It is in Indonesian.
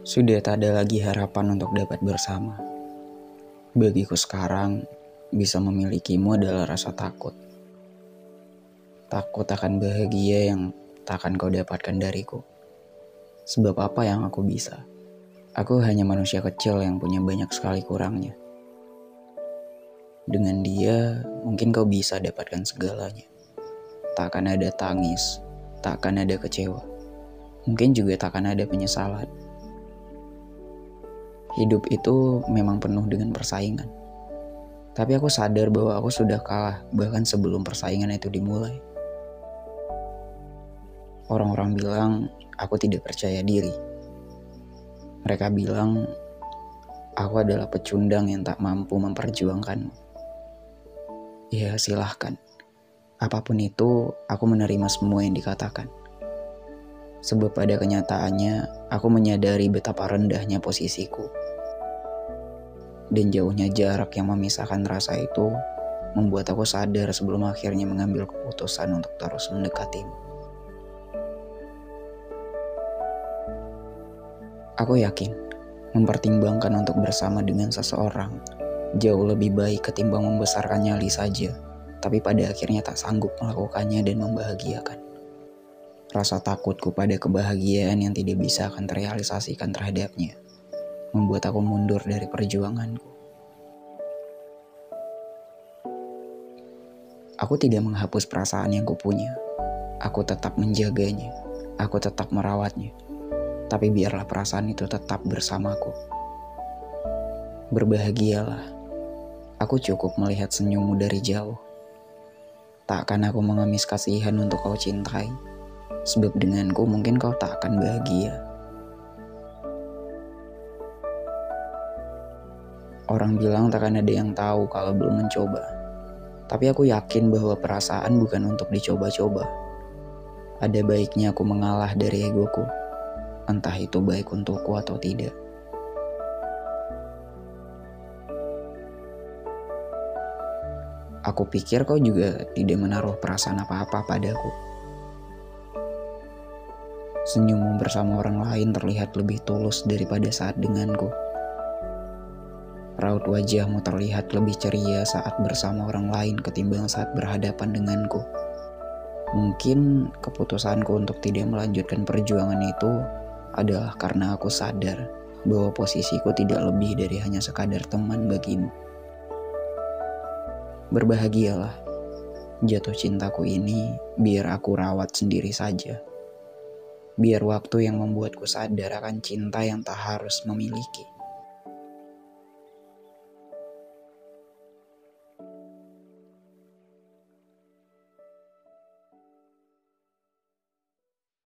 Sudah tak ada lagi harapan untuk dapat bersama. Bagiku sekarang, bisa memilikimu adalah rasa takut. Takut akan bahagia yang tak akan kau dapatkan dariku. Sebab apa yang aku bisa? Aku hanya manusia kecil yang punya banyak sekali kurangnya. Dengan dia, mungkin kau bisa dapatkan segalanya. Tak akan ada tangis, tak akan ada kecewa. Mungkin juga tak akan ada penyesalan. Hidup itu memang penuh dengan persaingan. Tapi aku sadar bahwa aku sudah kalah bahkan sebelum persaingan itu dimulai. Orang-orang bilang aku tidak percaya diri. Mereka bilang aku adalah pecundang yang tak mampu memperjuangkanmu. Ya silahkan. Apa pun itu, aku menerima semua yang dikatakan. Sebab pada kenyataannya, aku menyadari betapa rendahnya posisiku. Dan jauhnya jarak yang memisahkan rasa itu membuat aku sadar sebelum akhirnya mengambil keputusan untuk terus mendekatimu. Aku yakin, mempertimbangkan untuk bersama dengan seseorang jauh lebih baik ketimbang membesarkan nyali saja, tapi pada akhirnya tak sanggup melakukannya dan membahagiakan. Rasa takutku pada kebahagiaan yang tidak bisa akan terrealisasikan terhadapnya membuat aku mundur dari perjuanganku. Aku tidak menghapus perasaan yang kupunya. Aku tetap menjaganya. Aku tetap merawatnya. Tapi biarlah perasaan itu tetap bersamaku. Berbahagialah. Aku cukup melihat senyummu dari jauh. Tak akan aku mengemis kasihan untuk kau cintai Sebab denganku mungkin kau tak akan bahagia. Orang bilang tak akan ada yang tahu kalau belum mencoba. Tapi aku yakin bahwa perasaan bukan untuk dicoba-coba. Ada baiknya aku mengalah dari egoku. Entah itu baik untukku atau tidak. Aku pikir kau juga tidak menaruh perasaan apa-apa padaku. Senyummu bersama orang lain terlihat lebih tulus daripada saat denganku. Raut wajahmu terlihat lebih ceria saat bersama orang lain ketimbang saat berhadapan denganku. Mungkin keputusanku untuk tidak melanjutkan perjuangan itu adalah karena aku sadar bahwa posisiku tidak lebih dari hanya sekadar teman bagimu. Berbahagialah, jatuh cintaku ini biar aku rawat sendiri saja biar waktu yang membuatku sadar akan cinta yang tak harus memiliki.